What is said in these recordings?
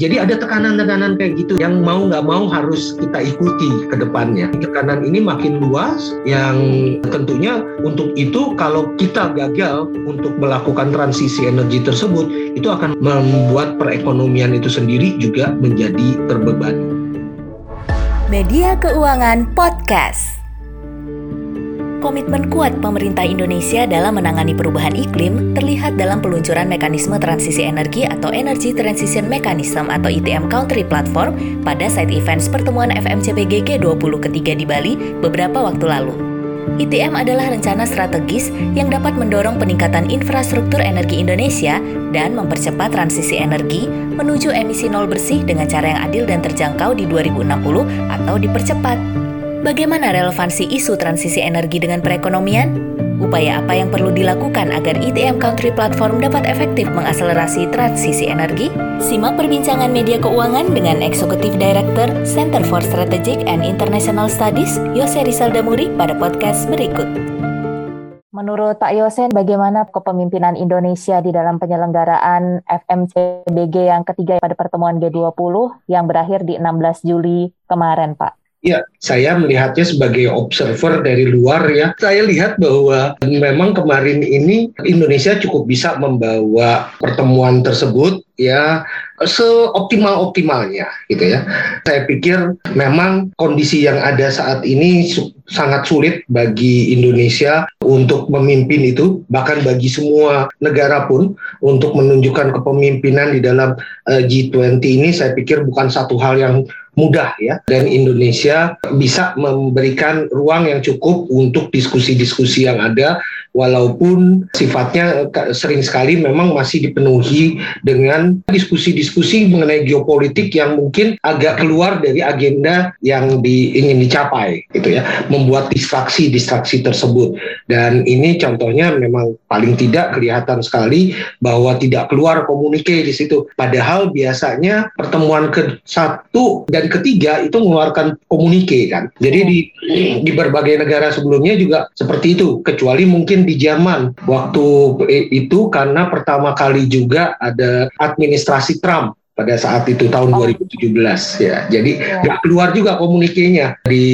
Jadi ada tekanan-tekanan kayak gitu yang mau nggak mau harus kita ikuti ke depannya. Tekanan ini makin luas yang tentunya untuk itu kalau kita gagal untuk melakukan transisi energi tersebut itu akan membuat perekonomian itu sendiri juga menjadi terbebani. Media Keuangan Podcast. Komitmen kuat pemerintah Indonesia dalam menangani perubahan iklim terlihat dalam peluncuran mekanisme transisi energi atau Energy Transition Mechanism atau ITM Country Platform pada side events pertemuan FMCBG G20 ketiga di Bali beberapa waktu lalu. ITM adalah rencana strategis yang dapat mendorong peningkatan infrastruktur energi Indonesia dan mempercepat transisi energi menuju emisi nol bersih dengan cara yang adil dan terjangkau di 2060 atau dipercepat. Bagaimana relevansi isu transisi energi dengan perekonomian? Upaya apa yang perlu dilakukan agar ITM Country Platform dapat efektif mengakselerasi transisi energi? Simak perbincangan media keuangan dengan Eksekutif Director Center for Strategic and International Studies, Yose Rizal Damuri pada podcast berikut. Menurut Pak Yosen, bagaimana kepemimpinan Indonesia di dalam penyelenggaraan FMCBG yang ketiga pada pertemuan G20 yang berakhir di 16 Juli kemarin, Pak? Ya, saya melihatnya sebagai observer dari luar ya. Saya lihat bahwa memang kemarin ini Indonesia cukup bisa membawa pertemuan tersebut ya seoptimal-optimalnya gitu ya. Saya pikir memang kondisi yang ada saat ini su sangat sulit bagi Indonesia untuk memimpin itu, bahkan bagi semua negara pun untuk menunjukkan kepemimpinan di dalam uh, G20 ini saya pikir bukan satu hal yang mudah ya dan Indonesia bisa memberikan ruang yang cukup untuk diskusi-diskusi yang ada walaupun sifatnya sering sekali memang masih dipenuhi dengan diskusi-diskusi mengenai geopolitik yang mungkin agak keluar dari agenda yang di, ingin dicapai gitu ya. Membuat distraksi-distraksi tersebut. Dan ini contohnya memang paling tidak kelihatan sekali bahwa tidak keluar komunike di situ. Padahal biasanya pertemuan ke satu dan ketiga itu mengeluarkan komunike kan. Jadi di di berbagai negara sebelumnya juga seperti itu. Kecuali mungkin di Jerman waktu itu karena pertama kali juga ada administrasi Trump pada saat itu tahun oh. 2017 ya. Jadi ya. nggak keluar juga komunikasinya di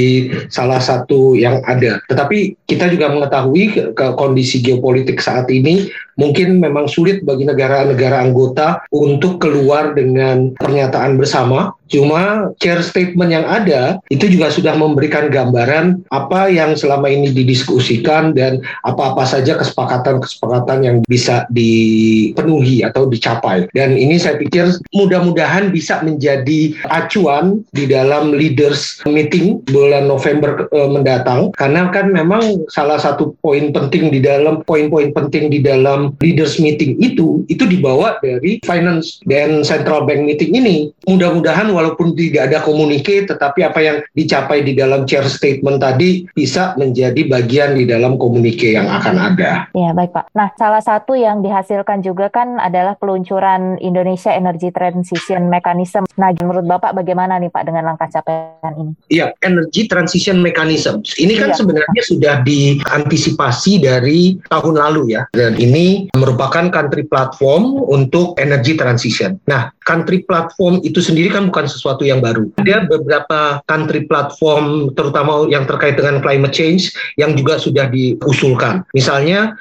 salah satu yang ada. Tetapi kita juga mengetahui ke, ke kondisi geopolitik saat ini mungkin memang sulit bagi negara-negara anggota untuk keluar dengan pernyataan bersama. Cuma share statement yang ada itu juga sudah memberikan gambaran apa yang selama ini didiskusikan dan apa-apa saja kesepakatan-kesepakatan yang bisa dipenuhi atau dicapai. Dan ini saya pikir mudah-mudahan bisa menjadi acuan di dalam leaders meeting bulan November e, mendatang karena kan memang salah satu poin penting di dalam poin-poin penting di dalam leaders meeting itu itu dibawa dari finance dan central bank meeting ini. Mudah-mudahan walaupun tidak ada komunike tetapi apa yang dicapai di dalam chair statement tadi bisa menjadi bagian di dalam komunike yang akan ada. Ya, baik Pak. Nah, salah satu yang dihasilkan juga kan adalah peluncuran Indonesia Energy Transition Mechanism. Nah, menurut Bapak bagaimana nih Pak dengan langkah capaian ini? Iya, Energy Transition Mechanism. Ini kan ya. sebenarnya sudah diantisipasi dari tahun lalu ya. Dan ini merupakan country platform untuk energy transition. Nah, country platform itu sendiri kan bukan sesuatu yang baru. Ada beberapa country platform terutama yang terkait dengan climate change yang juga sudah diusulkan. Misalnya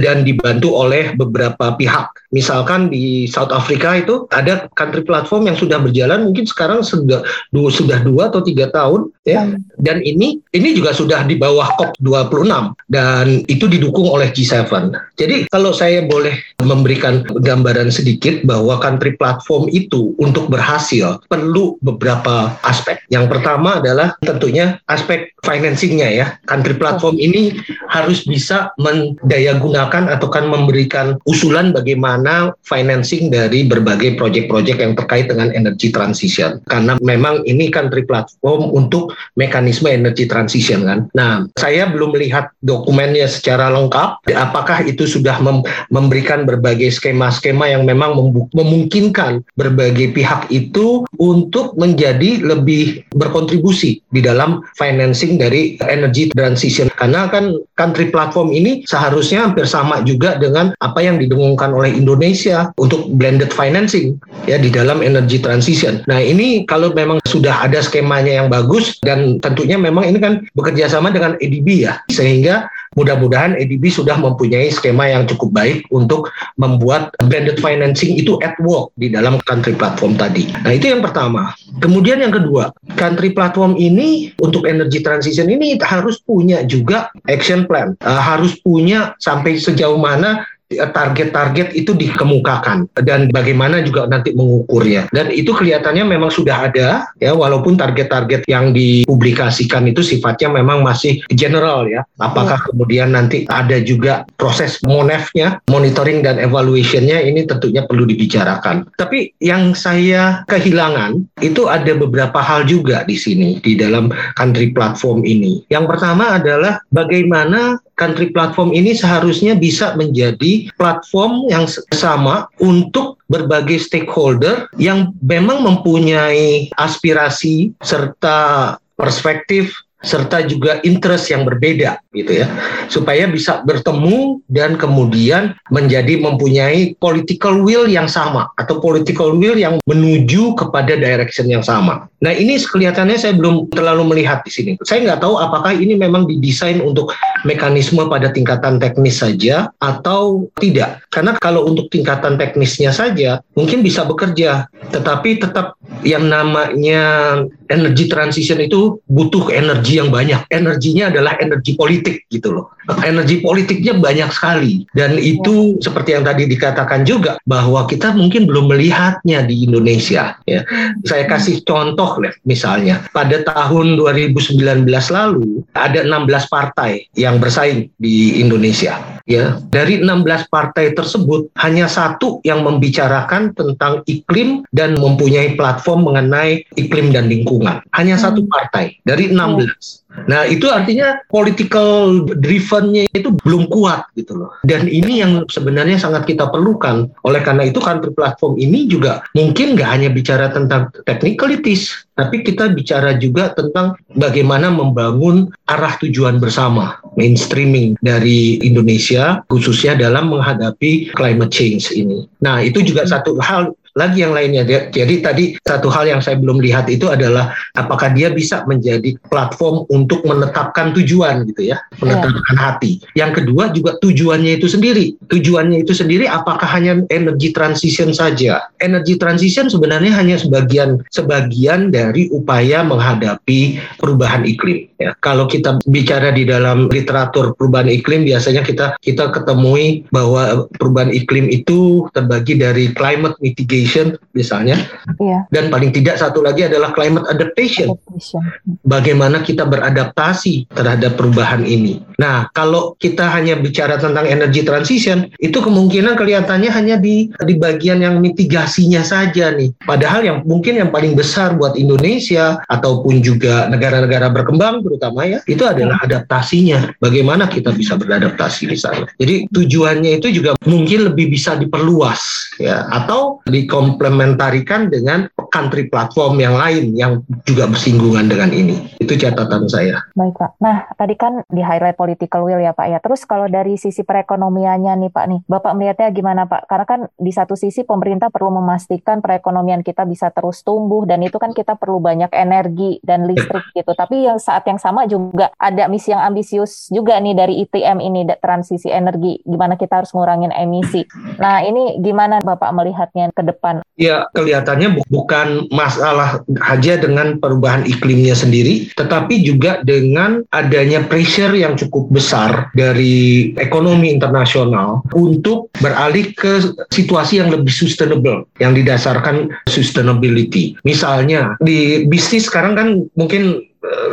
dan dibantu oleh beberapa pihak. Misalkan di South Africa itu ada country platform yang sudah berjalan mungkin sekarang sudah dua, sudah dua atau tiga tahun ya. Hmm. Dan ini ini juga sudah di bawah COP 26 dan itu didukung oleh G7. Jadi kalau saya boleh memberikan gambaran sedikit bahwa country platform itu untuk berhasil perlu beberapa aspek. Yang pertama adalah tentunya aspek financingnya ya. Country platform ini harus bisa mendaya gunakan atau kan memberikan usulan bagaimana financing dari berbagai proyek-proyek yang terkait dengan energy transition. Karena memang ini country platform untuk mekanisme energy transition kan. Nah, saya belum melihat dokumennya secara lengkap. Apakah itu sudah mem memberikan berbagai skema-skema yang memang memungkinkan berbagai pihak itu untuk menjadi lebih berkontribusi di dalam financing dari energy transition. Karena kan country platform ini seharusnya hampir sama juga dengan apa yang didengungkan oleh Indonesia untuk blended financing ya di dalam energy transition. Nah ini kalau memang sudah ada skemanya yang bagus dan tentunya memang ini kan bekerja sama dengan EDB ya sehingga mudah-mudahan EDB sudah mempunyai skema yang cukup baik untuk membuat blended financing itu at work di dalam country platform tadi. Nah itu yang pertama. Kemudian yang kedua, country platform ini untuk energy transition ini harus punya juga action plan, uh, harus punya sampai sejauh mana target-target itu dikemukakan. Dan bagaimana juga nanti mengukurnya. Dan itu kelihatannya memang sudah ada ya. Walaupun target-target yang dipublikasikan itu sifatnya memang masih general ya. Apakah ya. kemudian nanti ada juga proses monefnya monitoring dan evaluationnya ini tentunya perlu dibicarakan. Tapi yang saya kehilangan itu ada beberapa hal juga di sini di dalam country platform ini. Yang pertama adalah bagaimana country platform ini seharusnya bisa menjadi platform yang sama untuk berbagai stakeholder yang memang mempunyai aspirasi serta perspektif serta juga interest yang berbeda gitu ya supaya bisa bertemu dan kemudian menjadi mempunyai political will yang sama atau political will yang menuju kepada direction yang sama. Nah ini kelihatannya saya belum terlalu melihat di sini. Saya nggak tahu apakah ini memang didesain untuk mekanisme pada tingkatan teknis saja atau tidak. Karena kalau untuk tingkatan teknisnya saja mungkin bisa bekerja, tetapi tetap yang namanya energy transition itu butuh energi yang banyak. Energinya adalah energi politik gitu loh. Energi politiknya banyak sekali dan itu seperti yang tadi dikatakan juga bahwa kita mungkin belum melihatnya di Indonesia ya. Saya kasih contoh misalnya pada tahun 2019 lalu ada 16 partai yang bersaing di Indonesia ya. Dari 16 partai tersebut hanya satu yang membicarakan tentang iklim dan mempunyai platform mengenai iklim dan lingkungan. Hanya hmm. satu partai dari 16. Nah, itu artinya political drivennya itu belum kuat gitu loh. Dan ini yang sebenarnya sangat kita perlukan. Oleh karena itu country platform ini juga mungkin nggak hanya bicara tentang technicalities, tapi kita bicara juga tentang bagaimana membangun arah tujuan bersama, mainstreaming dari Indonesia khususnya dalam menghadapi climate change ini. Nah, itu juga satu hal lagi yang lainnya. Jadi tadi satu hal yang saya belum lihat itu adalah apakah dia bisa menjadi platform untuk menetapkan tujuan gitu ya, menetapkan yeah. hati. Yang kedua juga tujuannya itu sendiri. Tujuannya itu sendiri apakah hanya energy transition saja? Energy transition sebenarnya hanya sebagian sebagian dari upaya menghadapi perubahan iklim. Ya, kalau kita bicara di dalam literatur perubahan iklim biasanya kita kita ketemui bahwa perubahan iklim itu terbagi dari climate mitigation misalnya. Iya. Dan paling tidak satu lagi adalah climate adaptation. adaptation. Bagaimana kita beradaptasi terhadap perubahan ini. Nah, kalau kita hanya bicara tentang energy transition, itu kemungkinan kelihatannya hanya di di bagian yang mitigasinya saja nih. Padahal yang mungkin yang paling besar buat Indonesia ataupun juga negara-negara berkembang terutama ya itu adalah adaptasinya bagaimana kita bisa beradaptasi di sana jadi tujuannya itu juga mungkin lebih bisa diperluas ya atau dikomplementarikan dengan country platform yang lain yang juga bersinggungan dengan ini. Itu catatan saya. Baik pak. Nah tadi kan di highlight political will ya pak ya. Terus kalau dari sisi perekonomiannya nih pak nih bapak melihatnya gimana pak? Karena kan di satu sisi pemerintah perlu memastikan perekonomian kita bisa terus tumbuh dan itu kan kita perlu banyak energi dan listrik gitu. Tapi yang saat yang sama juga ada misi yang ambisius juga nih dari ITM ini transisi energi. Gimana kita harus ngurangin emisi. Nah, ini gimana Bapak melihatnya ke depan? Ya, kelihatannya bu bukan masalah aja dengan perubahan iklimnya sendiri, tetapi juga dengan adanya pressure yang cukup besar dari ekonomi internasional untuk beralih ke situasi yang lebih sustainable, yang didasarkan sustainability. Misalnya, di bisnis sekarang kan mungkin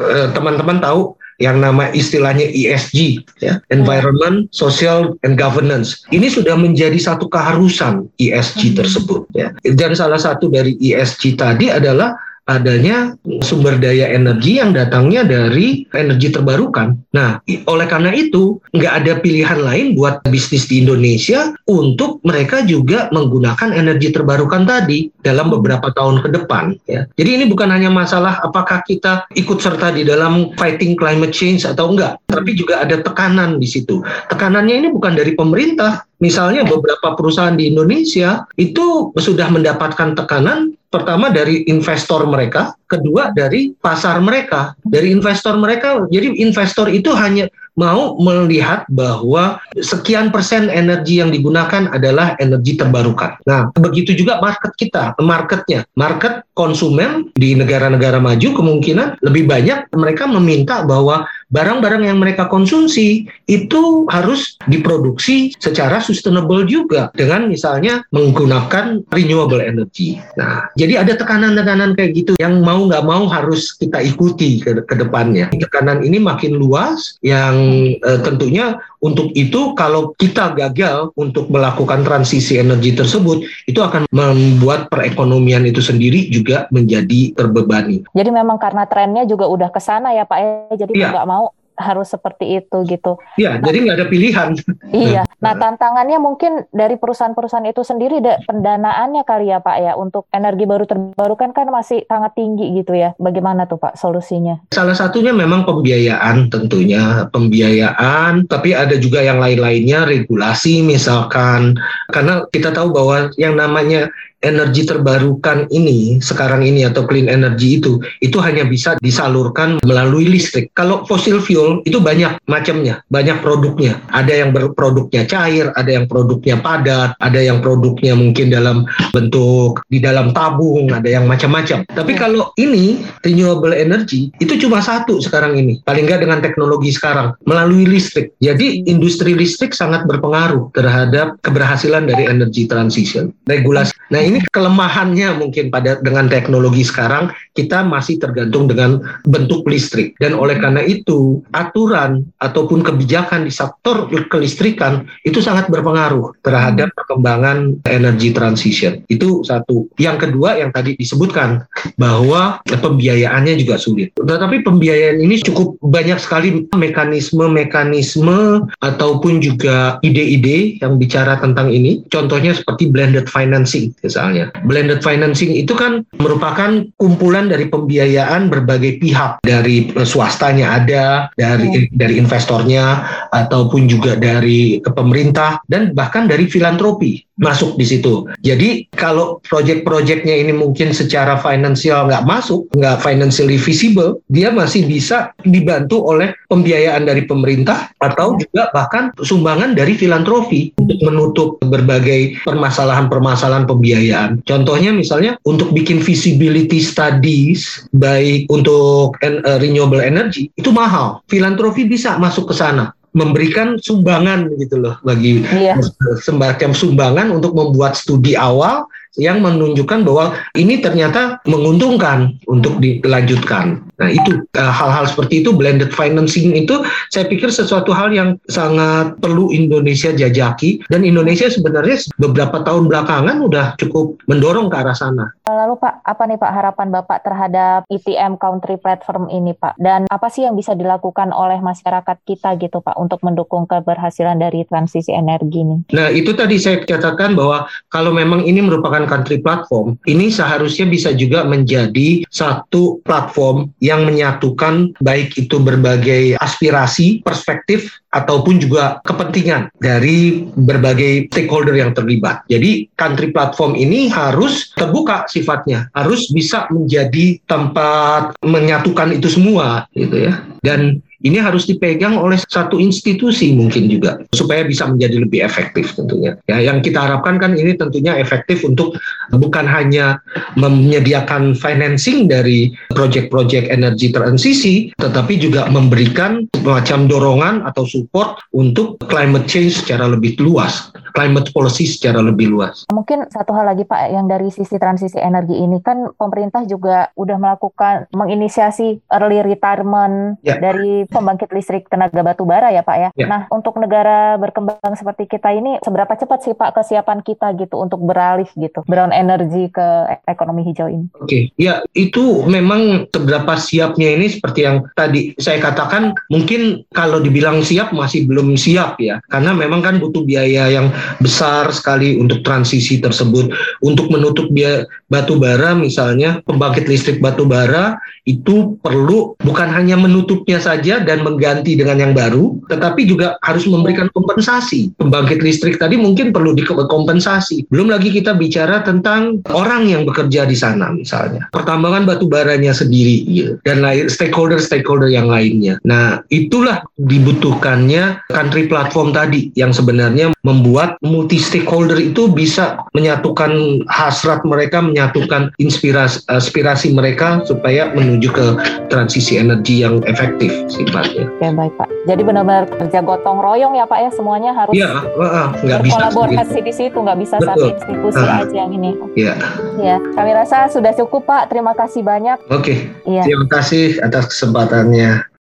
Eh, teman-teman tahu yang nama istilahnya ESG, ya, Environment, Social, and Governance. Ini sudah menjadi satu keharusan ESG hmm. tersebut. Ya. Dan salah satu dari ESG tadi adalah adanya sumber daya energi yang datangnya dari energi terbarukan. Nah, oleh karena itu nggak ada pilihan lain buat bisnis di Indonesia untuk mereka juga menggunakan energi terbarukan tadi dalam beberapa tahun ke depan. Ya. Jadi ini bukan hanya masalah apakah kita ikut serta di dalam fighting climate change atau enggak, tapi juga ada tekanan di situ. Tekanannya ini bukan dari pemerintah, Misalnya beberapa perusahaan di Indonesia itu sudah mendapatkan tekanan pertama dari investor mereka, kedua dari pasar mereka. Dari investor mereka, jadi investor itu hanya mau melihat bahwa sekian persen energi yang digunakan adalah energi terbarukan. Nah, begitu juga market kita, marketnya, market konsumen di negara-negara maju kemungkinan lebih banyak mereka meminta bahwa barang-barang yang mereka konsumsi itu harus diproduksi secara sustainable juga dengan misalnya menggunakan renewable energy. Nah, jadi ada tekanan-tekanan kayak gitu yang mau nggak mau harus kita ikuti ke, ke depannya. Tekanan ini makin luas yang uh, tentunya untuk itu kalau kita gagal untuk melakukan transisi energi tersebut itu akan membuat perekonomian itu sendiri juga menjadi terbebani. Jadi memang karena trennya juga udah ke sana ya Pak ya. Jadi ya. nggak mau harus seperti itu gitu. Iya, nah, jadi nggak ada pilihan. Iya. Nah, tantangannya mungkin dari perusahaan-perusahaan itu sendiri da, pendanaannya kali ya Pak ya untuk energi baru terbarukan kan masih sangat tinggi gitu ya. Bagaimana tuh Pak solusinya? Salah satunya memang pembiayaan tentunya, pembiayaan, tapi ada juga yang lain-lainnya regulasi misalkan karena kita tahu bahwa yang namanya energi terbarukan ini sekarang ini atau clean energy itu itu hanya bisa disalurkan melalui listrik. Kalau fossil fuel itu banyak macamnya, banyak produknya. Ada yang berproduknya cair, ada yang produknya padat, ada yang produknya mungkin dalam bentuk di dalam tabung, ada yang macam-macam. Tapi ya. kalau ini renewable energy itu cuma satu sekarang ini, paling nggak dengan teknologi sekarang melalui listrik. Jadi industri listrik sangat berpengaruh terhadap keberhasilan dari energy transition. Regulasi. Nah ini ini kelemahannya mungkin pada dengan teknologi sekarang kita masih tergantung dengan bentuk listrik dan oleh karena itu aturan ataupun kebijakan di sektor kelistrikan itu sangat berpengaruh terhadap perkembangan energi transition. Itu satu. Yang kedua yang tadi disebutkan bahwa pembiayaannya juga sulit. Tetapi pembiayaan ini cukup banyak sekali mekanisme-mekanisme ataupun juga ide-ide yang bicara tentang ini. Contohnya seperti blended financing misalnya. Blended financing itu kan merupakan kumpulan dari pembiayaan berbagai pihak dari swastanya ada, dari hmm. dari investornya ataupun juga dari pemerintah dan bahkan dari filantropi masuk di situ. Jadi kalau proyek-proyeknya ini mungkin secara finansial nggak masuk, nggak financially visible, dia masih bisa dibantu oleh pembiayaan dari pemerintah atau juga bahkan sumbangan dari filantropi untuk menutup berbagai permasalahan-permasalahan pembiayaan. Contohnya misalnya untuk bikin visibility studies baik untuk uh, renewable energy itu mahal. Filantropi bisa masuk ke sana memberikan sumbangan gitu loh bagi iya. semacam sumbangan untuk membuat studi awal yang menunjukkan bahwa ini ternyata menguntungkan untuk dilanjutkan. Nah itu eh, hal-hal seperti itu blended financing itu saya pikir sesuatu hal yang sangat perlu Indonesia jajaki dan Indonesia sebenarnya beberapa tahun belakangan udah cukup mendorong ke arah sana. Lalu Pak, apa nih Pak harapan Bapak terhadap ETM Country Platform ini Pak? Dan apa sih yang bisa dilakukan oleh masyarakat kita gitu Pak untuk mendukung keberhasilan dari transisi energi ini? Nah itu tadi saya katakan bahwa kalau memang ini merupakan country platform, ini seharusnya bisa juga menjadi satu platform yang menyatukan baik itu berbagai aspirasi, perspektif, ataupun juga kepentingan dari berbagai stakeholder yang terlibat. Jadi country platform ini harus terbuka sifatnya, harus bisa menjadi tempat menyatukan itu semua gitu ya. Dan ini harus dipegang oleh satu institusi mungkin juga supaya bisa menjadi lebih efektif tentunya. Ya, yang kita harapkan kan ini tentunya efektif untuk bukan hanya menyediakan financing dari proyek-proyek energi transisi, tetapi juga memberikan semacam dorongan atau support untuk climate change secara lebih luas climate policy secara lebih luas. Mungkin satu hal lagi Pak, yang dari sisi transisi energi ini kan pemerintah juga udah melakukan menginisiasi early retirement ya. dari pembangkit listrik tenaga batu bara ya Pak ya. ya. Nah untuk negara berkembang seperti kita ini seberapa cepat sih Pak kesiapan kita gitu untuk beralih gitu brown energi ke ekonomi hijau ini? Oke, okay. ya itu memang seberapa siapnya ini seperti yang tadi saya katakan mungkin kalau dibilang siap masih belum siap ya karena memang kan butuh biaya yang besar sekali untuk transisi tersebut untuk menutup biaya batu bara misalnya pembangkit listrik batu bara itu perlu bukan hanya menutupnya saja dan mengganti dengan yang baru tetapi juga harus memberikan kompensasi pembangkit listrik tadi mungkin perlu dikompensasi belum lagi kita bicara tentang orang yang bekerja di sana misalnya pertambangan batu baranya sendiri gitu, dan lain stakeholder stakeholder yang lainnya nah itulah dibutuhkannya country platform tadi yang sebenarnya membuat multi stakeholder itu bisa menyatukan hasrat mereka menyatukan inspirasi aspirasi mereka supaya menuju ke transisi energi yang efektif sifatnya. Oke baik Pak. Jadi benar-benar kerja gotong royong ya Pak ya semuanya harus ya, uh, nggak bisa kolaborasi di situ nggak bisa Betul. satu institusi uh, aja yang ini. Iya. Ya kami rasa sudah cukup Pak. Terima kasih banyak. Oke. Okay. Ya. Terima kasih atas kesempatannya.